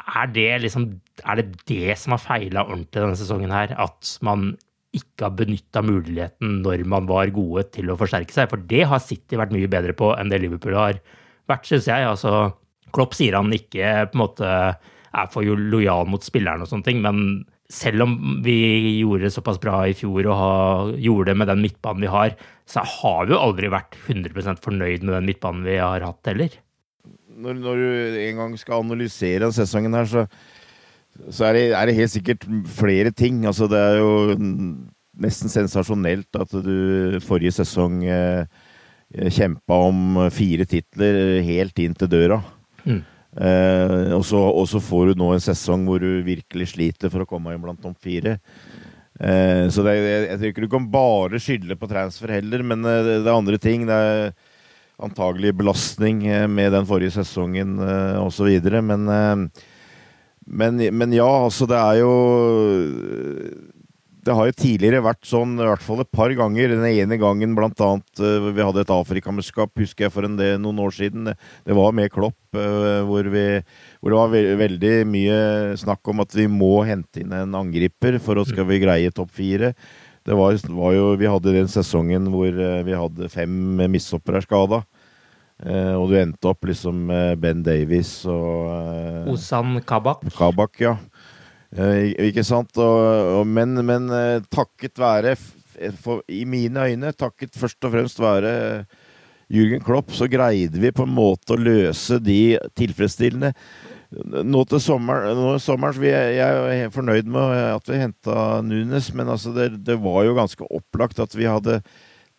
er det liksom Er det det som har feila ordentlig denne sesongen her? At man ikke har benytta muligheten når man var gode til å forsterke seg? For det har City vært mye bedre på enn det Liverpool har vært, syns jeg. Altså, Klopp sier han ikke på en måte er for lojal mot spilleren og sånne ting, men selv om vi gjorde det såpass bra i fjor og ha, gjorde det med den midtbanen vi har, så har vi jo aldri vært 100% fornøyd med den midtbanen vi har hatt heller. Når, når du en gang skal analysere sesongen her, så, så er, det, er, det, helt sikkert flere ting. Altså, det er jo nesten sensasjonelt at du forrige sesong eh, kjempa om fire titler helt inn til døra. Mm. Eh, og, så, får du nå en sesong hvor du virkelig sliter for å komme inn blant topp fire. Eh, så det, jeg, jeg tror ikke du kan bare skylde på transfer heller, men eh, det, det er andre ting. Det er antagelig belastning eh, med den forrige sesongen eh, osv. Men, eh, men, men ja, altså det er jo det har jo tidligere vært sånn, i hvert fall et par ganger. Den ene gangen blant annet uh, vi hadde et Afrikamesterskap, husker jeg for en del, noen år siden. Det var med Klopp, uh, hvor, vi, hvor, det var veldig mye snakk om at vi må hente inn en angriper for å skal vi greie topp fire. Det var, var, jo, Vi hadde den sesongen hvor uh, vi hadde fem mishoppere skada. og du endte opp liksom Ben Davies og Osan Kabak. Kabak, ja. Eh, ikke sant? Og, og, men, men eh, takket være, for, i mine øyne, takket først og fremst være Jürgen Klopp, så greide vi på en måte å løse de tilfredsstillende. Nå til sommeren, nå jeg, jeg er fornøyd med at vi henta Nunes, men altså det, det, var jo ganske opplagt at vi hadde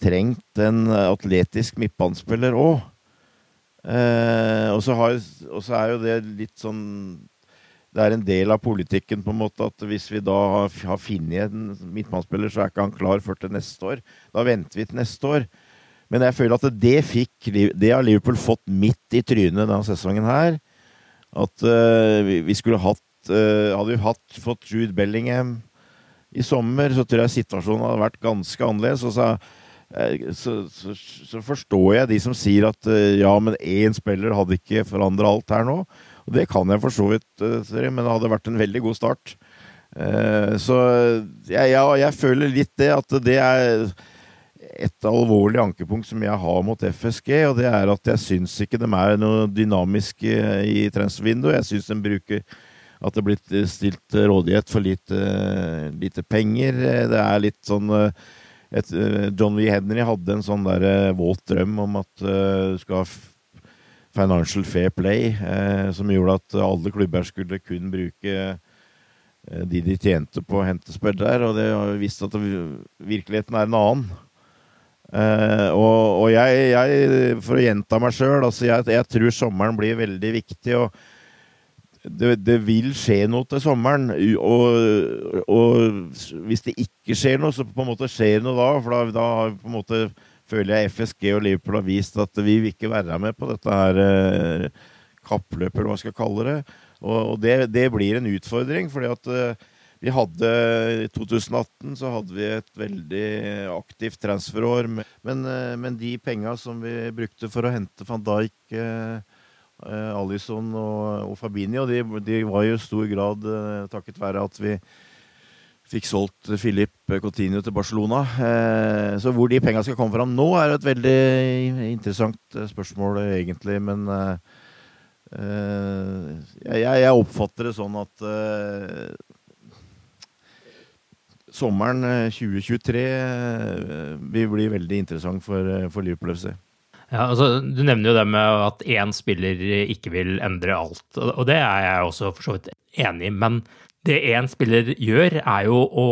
trengt en atletisk midtbanespiller òg. Eh, og, så er jo det litt sånn det er en del av politikken på en måte at hvis vi da har, har funnet en midtbanespiller, så er ikke han klar før til neste år. Da venter vi til neste år. Men jeg føler at det fikk Det har Liverpool fått midt i trynet denne sesongen her. At uh, vi skulle hatt uh, Hadde vi hatt, fått Jude Bellingham i sommer, så tror jeg situasjonen hadde vært ganske annerledes. Og så, uh, så, så, så forstår jeg de som sier at ja, men én spiller hadde ikke forandra alt her nå. Det kan jeg for så vidt, eh, men det hadde vært en veldig god start. Eh, så jeg, jeg, jeg føler litt det, at det er et alvorlig ankepunkt som jeg har mot FSG, og det er at jeg syns ikke de er noe dynamiske i transfervinduet. Jeg syns de bruker at det er blitt stilt rådighet for lite, lite penger. Det er litt sånn et, John V. Henry hadde en sånn der våt drøm om at du skal Financial Fair Play, eh, som gjorde at alle klubber skulle kun bruke eh, de de tjente på å hente spillere, og det vist at virkeligheten er en annen. Eh, og, og jeg, jeg, for å gjenta meg sjøl, altså jeg, jeg, tror sommeren blir veldig viktig. og det, det, vil skje noe til sommeren. Og, og, hvis det ikke skjer noe, så på en måte skjer noe da. For da, da har på en måte føler jeg FSG og Liverpool har vist at vi vil ikke være med på dette her eh, kappløpet, eller hva jeg skal kalle det. Og, det, det, blir en utfordring, fordi at eh, vi hadde I 2018 så hadde vi et veldig aktivt transferår. Men, eh, men de penga som vi brukte for å hente van Dijk, Alison og, og Fabinho, de, de, var jo i stor grad takket være at vi fikk solgt Filip Coutinho til Barcelona. Eh, så hvor de penga skal komme fram nå, er et veldig interessant eh, spørsmål, egentlig. Men eh, jeg, oppfatter det sånn at sommeren 2023 vil bli veldig interessant for Liverpool FC. Ja, altså, Du nevner jo det med at én spiller ikke vil endre alt, og det er jeg også for så vidt enig i. Men det én spiller gjør, er jo å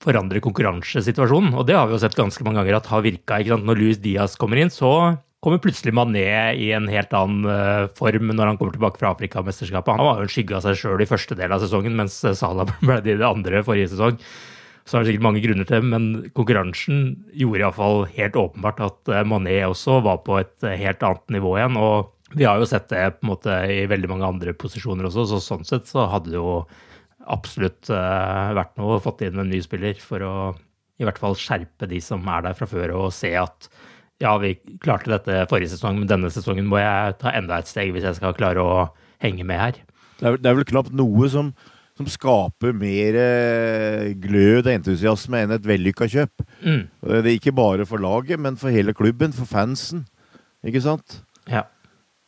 forandre konkurransesituasjonen. Og det har vi jo sett ganske mange ganger at har virka. Når Louis Diaz kommer inn, så kommer plutselig Mané i en helt annen uh, form når han kommer tilbake fra Afrikamesterskapet. Han var jo en skygge av seg sjøl i første del av sesongen, mens Salah ble det i det andre forrige sesong. Så er det sikkert mange grunner til det, men konkurransen gjorde iallfall helt åpenbart at uh, Mané også var på et helt annet nivå igjen. og vi har jo sett det på en måte i veldig mange andre posisjoner også, så sånn sett så hadde det jo absolutt uh, vært noe å fått inn en ny spiller for å i hvert fall skjerpe de som er der fra før, og se at ja, vi klarte dette forrige sesong, men denne sesongen må jeg ta enda et steg hvis jeg skal klare å henge med her. Det er, det er vel knapt noe som, som skaper mer eh, glød og entusiasme enn et vellykka kjøp. Mm. Det er ikke bare for laget, men for hele klubben, for fansen. Ikke sant? Ja.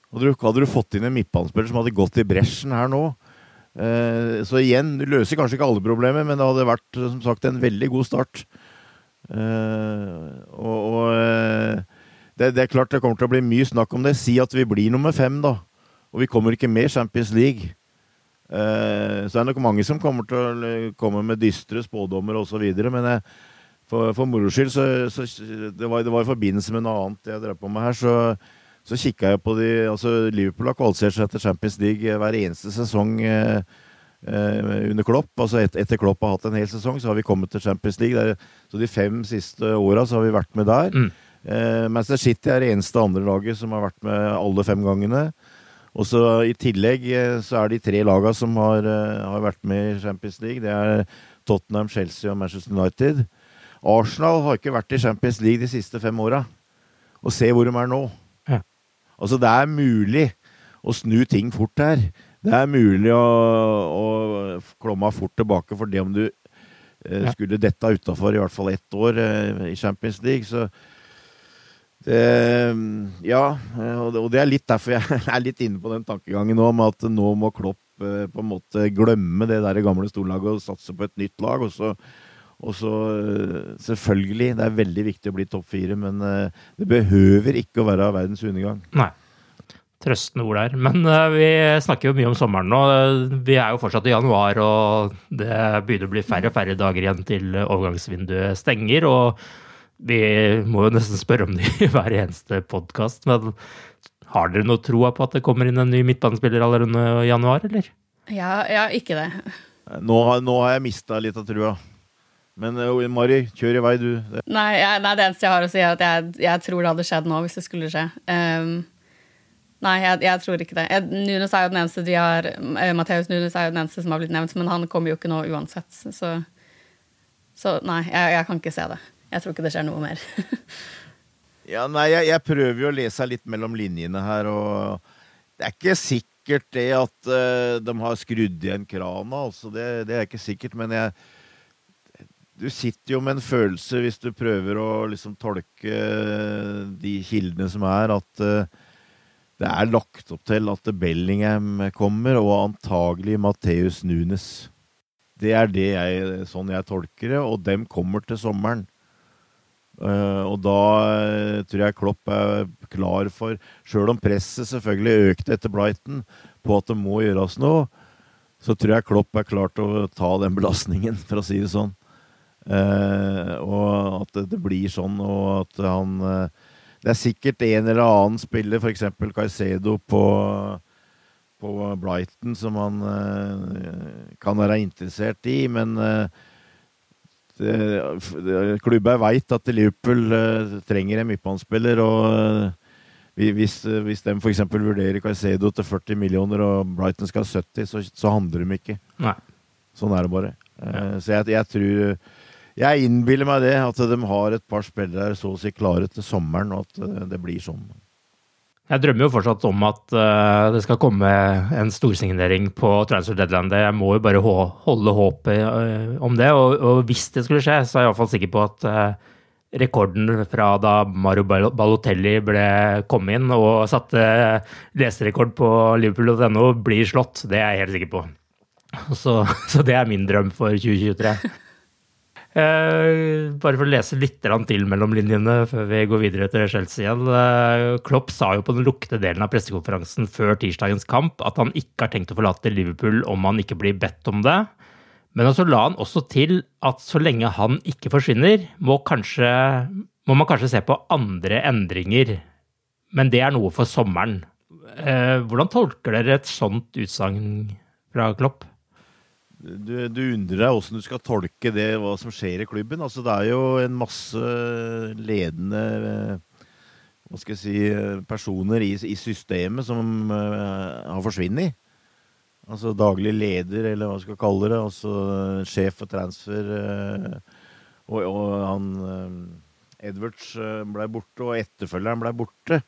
Hadde du, hadde du fått inn en midtbanespiller som hadde gått i bresjen her nå, Eh, så igjen, du løser kanskje ikke alle problemer, men det hadde vært som sagt en veldig god start. Eh, og, og eh, det, det, er klart det kommer til å bli mye snakk om det. Si at vi blir nummer fem, da. Og vi kommer ikke med Champions League. Så det er nok mange som kommer til å komme med dystre spådommer osv. Men jeg, for, for moro skyld så, så det, var, det var i forbindelse med noe annet jeg drev på med her, så så kikka jeg på de altså Liverpool har kvalifisert seg til Champions League hver eneste sesong eh, eh, under Klopp. Altså et, etter Klopp har hatt en hel sesong, så har vi kommet til Champions League. Der, så de fem siste åra så har vi vært med der. Mm. Eh, Manchester City er det eneste andre laget som har vært med alle fem gangene. Og så I tillegg eh, så er de tre lagene som har, eh, har vært med i Champions League, det er Tottenham, Chelsea og Manchester United. Arsenal har ikke vært i Champions League de siste fem åra. Og se hvor de er nå. Altså, det er mulig å snu ting fort her. Det er mulig å, å klomme fort tilbake for det om du eh, skulle dette utafor i hvert fall ett år eh, i Champions League. Så det, ja, eh, og det, er litt derfor jeg er litt inne på den tankegangen nå, om at nå må Klopp eh, på en måte glemme det der gamle storlaget og satse på et nytt lag. Og så, og så eh, selvfølgelig, det er veldig viktig å bli topp fire, men eh, det behøver ikke å være verdens undergang. Nei. Trøstende ord der. Men eh, vi snakker jo mye om sommeren nå. Vi er jo fortsatt i januar, og det begynner å bli færre og færre dager igjen til overgangsvinduet stenger. Og vi må jo nesten spørre om det i hver eneste podkast, men har dere noe troa på at det kommer inn en ny midtbanespiller allerede i januar, eller? Ja, ja, ikke det. Nå, har- nå har jeg mista litt av trua. Men uh, Mari, kjør i vei, du. Det- Nei, jeg, nei, det eneste jeg har å si, er at jeg, jeg tror det hadde skjedd nå, hvis det skulle skje. Um, nei, jeg, jeg tror ikke det. Nunes er jo den eneste de har uh, Matheus Nunes er jo den eneste som har blitt nevnt, men han kommer jo ikke nå uansett. Så, så nei, jeg, jeg kan ikke se det. Jeg tror ikke det skjer noe mer. Ja, nei, jeg, jeg prøver jo å lese litt mellom linjene her, og det er ikke sikkert det at uh, de har skrudd igjen krana, altså. Det, det er ikke sikkert, men jeg Du sitter jo med en følelse, hvis du prøver å liksom tolke de kildene som er, at eh, det er lagt opp til at Bellingham kommer, og antagelig Matheus Nunes. Det er det jeg, sånn jeg tolker det, og dem kommer til sommeren. Eh, og da eh, tror jeg Klopp er klar for Sjøl om presset selvfølgelig økte etter Brighton på at det må gjøres noe, så tror jeg Klopp er klar til å ta den belastningen, for å si det sånn. Eh, og at det, det blir sånn, og at han eh, Det er sikkert en eller annen spiller, f.eks. Caicedo på, på Brighton, som han eh, kan være interessert i, men klubben veit at Liverpool trenger en midtbanespiller. og hvis, hvis de f.eks. vurderer Caicedo til 40 millioner og Brighton skal ha 70, så, så handler de ikke. Nei. Sånn er det bare. Ja. Så jeg, jeg tror Jeg innbiller meg det, at de har et par spillere så å si klare til sommeren, og at eh, det blir sånn. Jeg drømmer jo fortsatt om at uh, det skal komme en storsignering på transfer deadline. Jeg må jo bare holde håpet uh, om det. Og, og hvis det skulle skje, så er jeg iallfall sikker på at uh, rekorden fra da Mario Balotelli ble kom inn og satte leserekord på liverpool.no, blir slått. Det er jeg helt sikker på. Så, så det er min drøm for 2023. Eh, bare for å lese litt til mellom linjene før vi går videre til Chelsea igjen. Eh, Klopp sa jo på den lukkede delen av pressekonferansen før tirsdagens kamp at han ikke har tenkt å forlate Liverpool om han ikke blir bedt om det. Men så la han også til at så lenge han ikke forsvinner, må, kanskje, må man kanskje se på andre endringer. Men det er noe for sommeren. Eh, hvordan tolker dere et sånt utsagn fra Klopp? Du, du undrer deg åssen du skal tolke det, hva som skjer i klubben. Altså, det er jo en masse ledende eh, hva skal jeg si, eh, personer i, i systemet som uh, har forsvunnet. Altså daglig leder, eller hva skal jeg kalle det. Altså sjef for transfer. Uh, og, og han uh, Edwards blei ble borte, og etterfølgeren ble borte.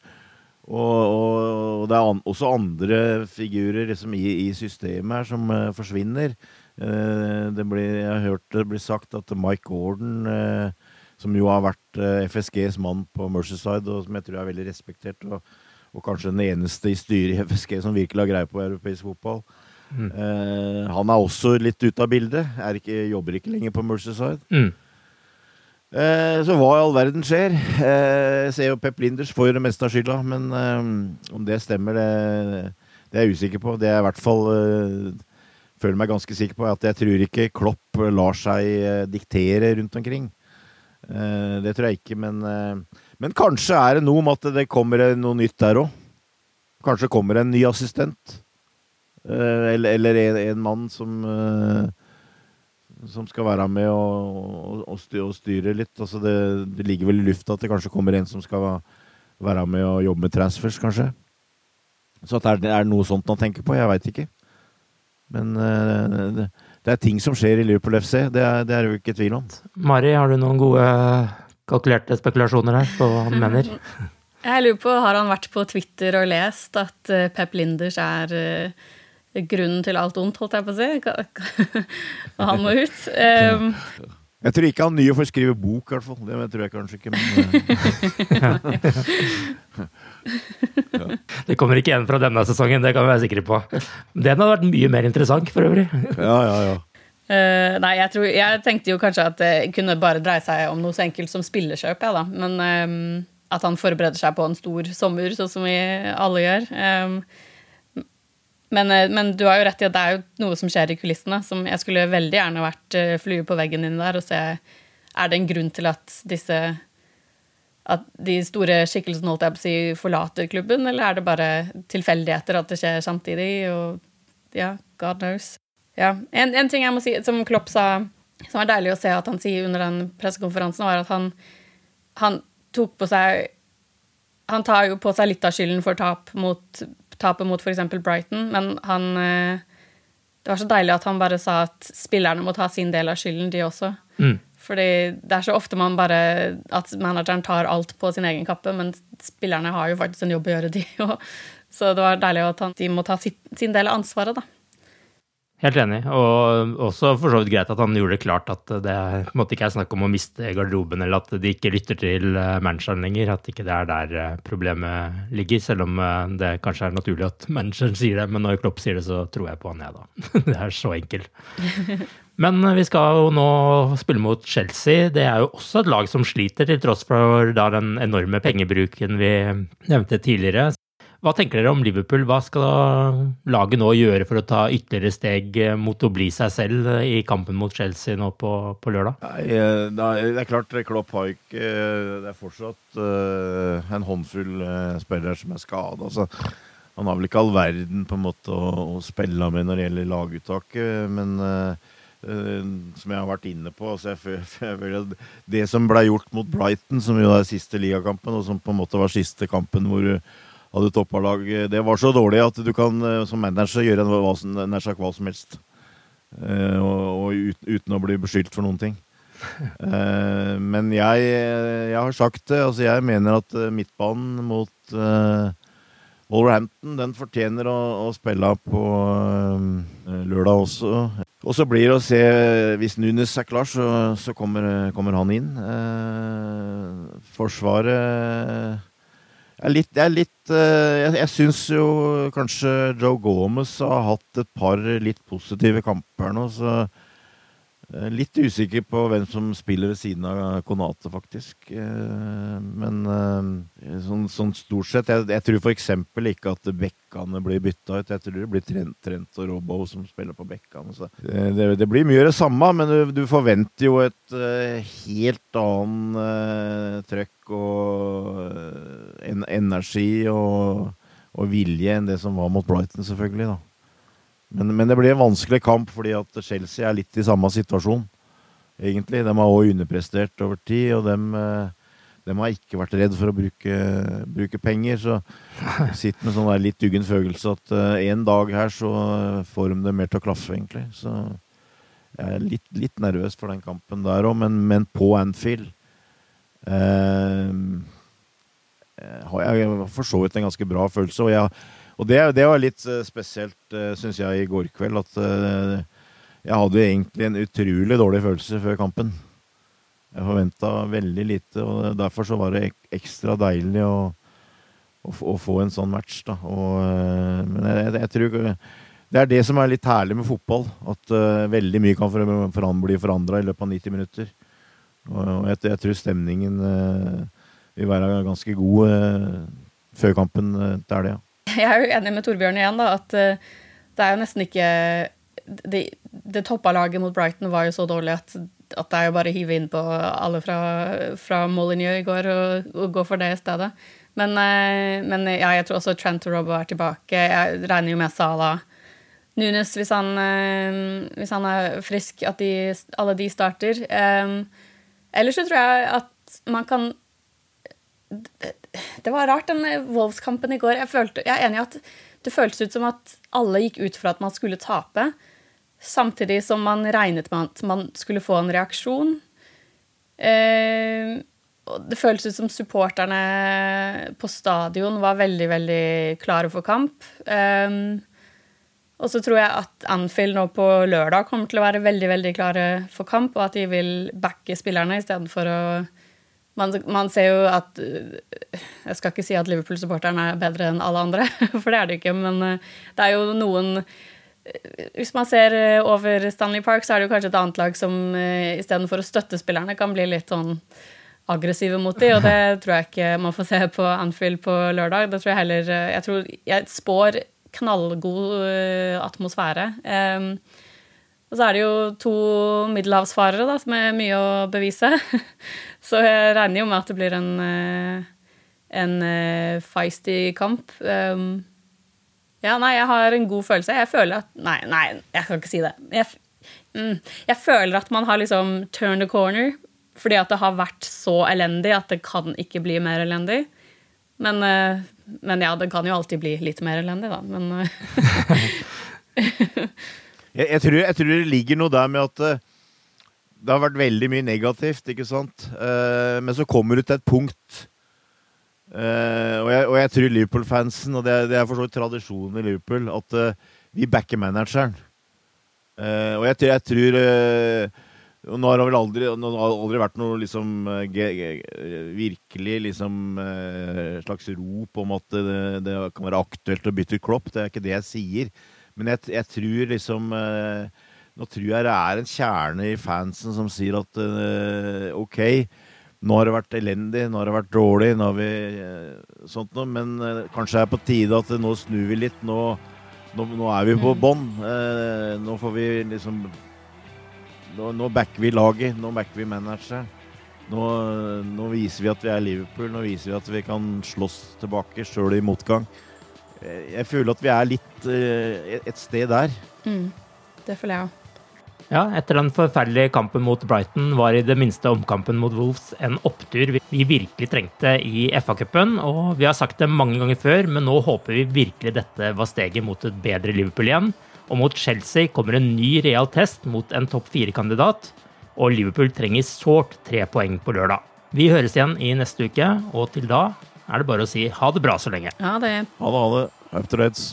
Og, og, og det er an, også andre figurer liksom, i, i systemet her som forsvinner. Eh, det blir, jeg har hørt det blir sagt at Mike Gordon, eh, som jo har vært eh, FSGs mann på Mercyside, og som jeg tror er veldig respektert, og, og kanskje den eneste i styret i FSG som virkelig har greie på europeisk fotball, Mm. han er også litt ute av bildet. Ikke, jobber ikke lenger på Mercyside. Mm. Så hva i all verden skjer? Jeg ser jo Pep Linders får jo det meste av skylda, men om det stemmer, det, det er jeg usikker på. Det er i hvert fall føler meg ganske sikker på at jeg tror ikke Klopp lar seg eh, diktere rundt omkring. Eh, det tror jeg ikke, men, eh, men kanskje er det noe om at det kommer noe nytt der òg. Kanskje kommer en ny assistent. Eller, eller en, en mann som som skal være med og, og, og, styre, litt. Altså det, det, ligger vel i lufta at det kanskje kommer en som skal være med og jobbe med transfers, kanskje. Så det er noe sånt han tenker på, jeg veit ikke. Men uh, det, det, er ting som skjer i Liverpool FC, det er det er jo ikke tvil om. Mari, har du noen gode kalkulerte spekulasjoner her på hva han mener? Jeg lurer på, Har han vært på Twitter og lest at uh, Pep Linders er uh, grunnen til alt ondt, holdt jeg på å si. Og han må ut. Um, jeg tror ikke han nye får skrive bok, i hvert fall. Det tror jeg kanskje ikke, men ja. Det kommer ikke igjen fra denne sesongen, det kan vi være sikre på. Den hadde vært mye mer interessant, for øvrig. Ja, ja, ja. Uh, nei, jeg, tror, jeg, tenkte jo kanskje at det kunne bare dreie seg om noe så enkelt som spillekjøp, ja, da. Men um, at han forbereder seg på en stor sommer, sånn som vi alle gjør. Um, men, men, du har jo rett i at det er jo noe som skjer i kulissene. som Jeg skulle veldig gjerne vært flue på veggen din der og se Er det en grunn til at disse at de store skikkelsene holdt jeg på å si, forlater klubben, eller er det bare tilfeldigheter at det skjer samtidig? Og ja, God knows. Ja. En, en, ting jeg må si, som Klopp sa, som er deilig å se at han sier under den pressekonferansen, var at han, han tok på seg Han tar jo på seg litt av skylden for tap mot tapet mot f.eks. Brighton, men han eh, Det var så deilig at han bare sa at spillerne må ta sin del av skylden, de også. Mm. Fordi det er så ofte man bare At manageren tar alt på sin egen kappe, men spillerne har jo faktisk en jobb å gjøre, de òg. Så det var deilig at de må ta sin del av ansvaret, da. Helt enig, og også for så vidt greit at han gjorde det klart at det måtte ikke er snakk om å miste garderoben, eller at de ikke lytter til eh, manageren lenger. At ikke det er der eh, problemet ligger, selv om eh, det kanskje er naturlig at manageren sier det. Men når Klopp sier det, så tror jeg på han, jeg, da. Det er så enkelt. Men vi skal jo nå spille mot Chelsea. Det er jo også et lag som sliter, til tross for den enorme pengebruken vi nevnte tidligere. Hva tenker dere om Liverpool? Hva skal laget nå gjøre for å ta ytterligere steg mot å bli seg selv i kampen mot Chelsea nå på, på lørdag? Nei, eh, det er klart Klopp har ikke Det er fortsatt en håndfull spillere som er skada. Altså, han har vel ikke all verden på en måte å, å spille med når det gjelder laguttaket, men som jeg har vært inne på. Altså jeg føler Det som ble gjort mot Brighton, som jo er siste ligakampen, og som på en måte var siste kampen hvor hadde toppa lag. Det var så dårlig at du kan eh, som manager gjøre hva som, hva som helst. Uh, og, og uten, å bli beskyldt for noen ting. Uh, men jeg, jeg, har sagt det. Altså jeg mener at midtbanen mot uh, Wolverhampton den fortjener å, å spille på lørdag også. Og så blir det å se Hvis Nunes er klar, så, så kommer, kommer, han inn. Forsvaret er litt, jeg, er litt, eh, jeg, jeg syns jo kanskje Joe Gomez har hatt et par litt positive kamper nå, så Eh, litt usikker på hvem som spiller ved siden av Konate, faktisk. Eh, men sånn, sånn stort sett Jeg, jeg tror f.eks. ikke at bekkene blir bytta ut. Jeg tror det blir Trent, Trent og Robbo som spiller på bekkene. Det, det, blir mye det samme, men du, du forventer jo et helt annen uh, trøkk og en, energi og, og vilje enn det som var mot Brighton, selvfølgelig. da. Men, men, det blir en vanskelig kamp fordi at Chelsea er litt i samme situasjon, egentlig. De har òg underprestert over tid, og de, eh, de, har ikke vært redd for å bruke, bruke penger. Så jeg sitter med sånn der litt uggen følelse at uh, en dag her så får de det mer til å klaffe, egentlig. Så jeg er litt, litt nervøs for den kampen der òg, men, men, på Anfield uh, har jeg for så vidt en ganske bra følelse. og jeg og det, det, var litt uh, spesielt, eh, syns jeg, i går kveld. At jeg hadde egentlig en utrolig dårlig følelse før kampen. Jeg forventa veldig lite, og derfor så var det ekstra deilig å, å, å, få en sånn match. da. Og, men jeg, jeg, tror det er det som er litt herlig med fotball. At veldig mye kan for, for bli forandra i løpet av 90 minutter. Og jeg, jeg, tror stemningen vil være ganske god før kampen til helga. Jeg er jo enig med Torbjørn igjen, da, at uh, det er jo nesten ikke Det, det toppa laget mot Brighton var jo så dårlig at, at det er jo bare å hive inn på alle fra, fra Molyneux i går og, og, gå for det i stedet. Men, men ja, jeg tror også Trent og Robbo er tilbake. Jeg regner jo med Salah Nunes, hvis han, eh, hvis han er frisk, at de, alle de starter. Um, ellers så tror jeg at man kan Det var rart, den Wolves-kampen i går. Jeg, følte, jeg er enig i at det føltes ut som at alle gikk ut fra at man skulle tape, samtidig som man regnet med at man skulle få en reaksjon. Eh, det føltes ut som supporterne på stadion var veldig, veldig klare for kamp. Eh, og så tror jeg at Anfield nå på lørdag kommer til å være veldig veldig klare for kamp, og at de vil backe spillerne istedenfor å man, man, ser jo at Jeg skal ikke si at Liverpool-supporteren er bedre enn alle andre, for det er det ikke, men eh, det er jo noen Hvis man ser over Stanley Park, så er det jo kanskje et annet lag som eh, istedenfor å støtte spillerne, kan bli litt sånn aggressive mot dem, og det tror jeg ikke man får se på Anfield på lørdag. Det tror jeg heller Jeg tror jeg spår knallgod eh, atmosfære. Um, og så er det jo to middelhavsfarere da, som er mye å bevise. så jeg regner jo med at det blir en, eh, en eh, feisty kamp. Um, ja, nei, jeg har en god følelse. Jeg føler at Nei, nei, jeg kan ikke si det. Jeg, mm, jeg føler at man har liksom turned the corner. Fordi at det har vært så elendig at det kan ikke bli mer elendig. Men men ja, det kan jo alltid bli litt mer elendig, da. Men eh, jeg, jeg, tror, jeg, tror, det ligger noe der med at det har vært veldig mye negativt, ikke sant. Uh, men så kommer du til et punkt uh, og, jeg, og, jeg, tror Liverpool-fansen, og det, det er for så vidt tradisjonen i Liverpool, at vi backer manageren. og jeg, jeg tror nå har det vel aldri, aldri vært noe liksom eh, virkelig liksom eh, slags rop om at det, det, kan være aktuelt å bytte klopp. Det er ikke det jeg sier. Men jeg, jeg tror liksom eh, Nå tror jeg det er en kjerne i fansen som sier at OK, nå har det vært elendig, nå har det vært dårlig, nå har vi sånt noe, men kanskje det er på tide at nå snur vi litt. Nå, nå, nå er vi på mm. bånn. Nå får vi liksom nå, nå, backer vi laget, nå backer vi manageren. Nå, nå, viser vi at vi er Liverpool, nå viser vi at vi kan slåss tilbake sjøl i motgang. Jeg føler at vi er litt et sted der. Mm, det føler jeg òg. Ja, etter den forferdelige kampen mot Brighton var i det minste omkampen mot Wolves en opptur vi virkelig trengte i FA-cupen. Og vi har sagt det mange ganger før, men nå håper vi virkelig dette var steget mot et bedre Liverpool igjen. Og mot Chelsea kommer en ny real test mot en topp fire-kandidat. Og Liverpool trenger sårt tre poeng på lørdag. Vi høres igjen i neste uke, og til da er det bare å si ha det bra så lenge. Ha det. Ha det, ha det. Up to Reds.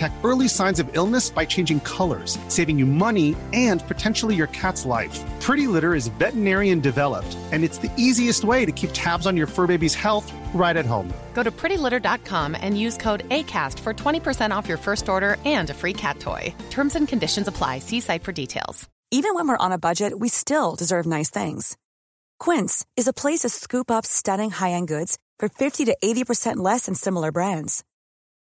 detect early signs of illness by changing colors, saving you money and potentially your cat's life. Pretty Litter is veterinarian developed, and it's the easiest way to keep tabs on your fur baby's health right at home. Go to prettylitter.com and use code ACAST for 20% off your first order and a free cat toy. Terms and conditions apply. See site for details. Even when we're on a budget, we still deserve nice things. Quince is a place to scoop up stunning high end goods for 50 to 80% less than similar brands.